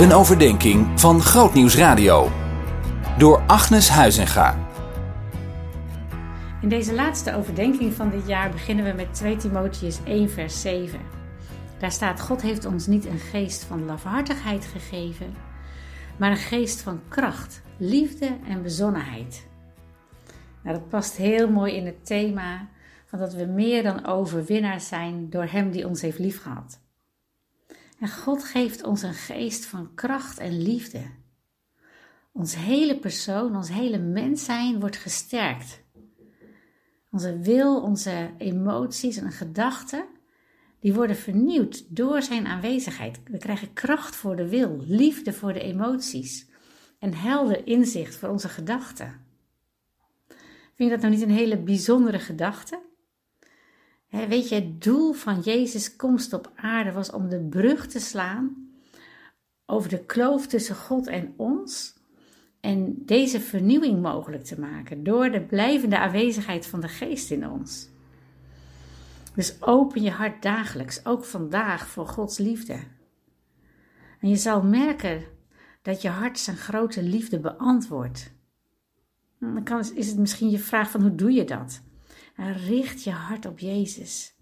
Een overdenking van Grootnieuws Radio. Door Agnes Huizinga. In deze laatste overdenking van dit jaar beginnen we met 2 Timotheus 1 vers 7. Daar staat: God heeft ons niet een geest van lafhartigheid gegeven, maar een geest van kracht, liefde en bezonnenheid. Nou, dat past heel mooi in het thema van dat we meer dan overwinnaars zijn door Hem die ons heeft liefgehad. En God geeft ons een geest van kracht en liefde. Ons hele persoon, ons hele mens zijn wordt gesterkt. Onze wil, onze emoties en gedachten, die worden vernieuwd door zijn aanwezigheid. We krijgen kracht voor de wil, liefde voor de emoties en helder inzicht voor onze gedachten. Vind je dat nou niet een hele bijzondere gedachte? Weet je, het doel van Jezus' komst op aarde was om de brug te slaan over de kloof tussen God en ons en deze vernieuwing mogelijk te maken door de blijvende aanwezigheid van de Geest in ons. Dus open je hart dagelijks, ook vandaag, voor Gods liefde. En je zal merken dat je hart zijn grote liefde beantwoordt. Dan kan, is het misschien je vraag van hoe doe je dat? Richt je hart op Jezus.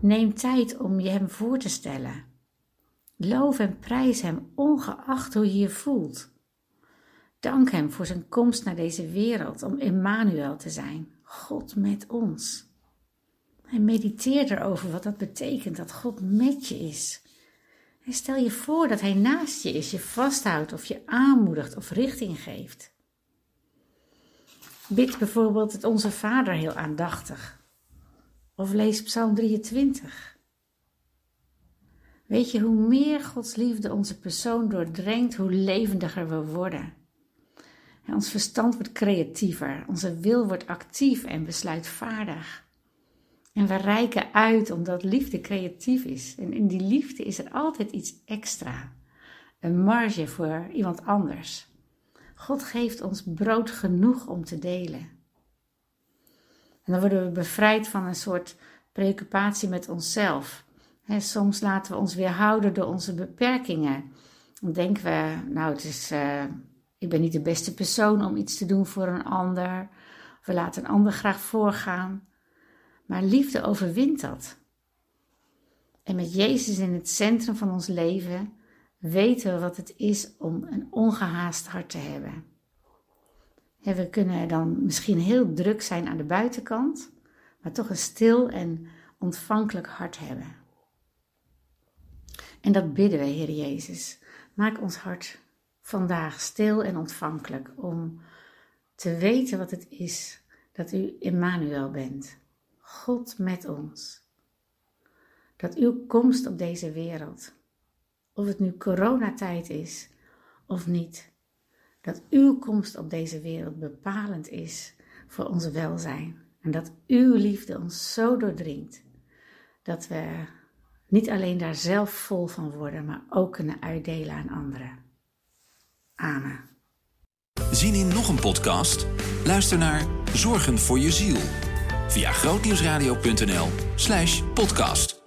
Neem tijd om je Hem voor te stellen. Loof en prijs Hem ongeacht hoe je je voelt. Dank Hem voor zijn komst naar deze wereld om Emmanuel te zijn, God met ons. En mediteer erover wat dat betekent dat God met je is. En stel je voor dat Hij naast je is, je vasthoudt of je aanmoedigt of richting geeft. Bid bijvoorbeeld het Onze Vader heel aandachtig. Of lees Psalm 23. Weet je, hoe meer Gods liefde onze persoon doordrenkt, hoe levendiger we worden. ons verstand wordt creatiever, onze wil wordt actief en besluitvaardig. En we reiken uit omdat liefde creatief is. En in die liefde is er altijd iets extra. Een marge voor iemand anders. God geeft ons brood genoeg om te delen. En dan worden we bevrijd van een soort preoccupatie met onszelf. soms laten we ons weerhouden door onze beperkingen. Dan denken we, nou, het is, uh, ik ben niet de beste persoon om iets te doen voor een ander. We laten een ander graag voorgaan. Maar liefde overwint dat. En met Jezus in het centrum van ons leven weten we wat het is om een ongehaast hart te hebben. we kunnen dan misschien heel druk zijn aan de buitenkant, maar toch een stil en ontvankelijk hart hebben. En dat bidden we, Heer Jezus. Maak ons hart vandaag stil en ontvankelijk om te weten wat het is dat u Emmanuel bent, God met ons. Dat uw komst op deze wereld of het nu coronatijd is of niet, dat uw komst op deze wereld bepalend is voor ons welzijn. En dat uw liefde ons zo doordringt dat we niet alleen daar zelf vol van worden, maar ook kunnen uitdelen aan anderen. Amen. Zien in nog een podcast? Luister naar Zorgen voor je ziel via grootnieuwsradio.nl/podcast.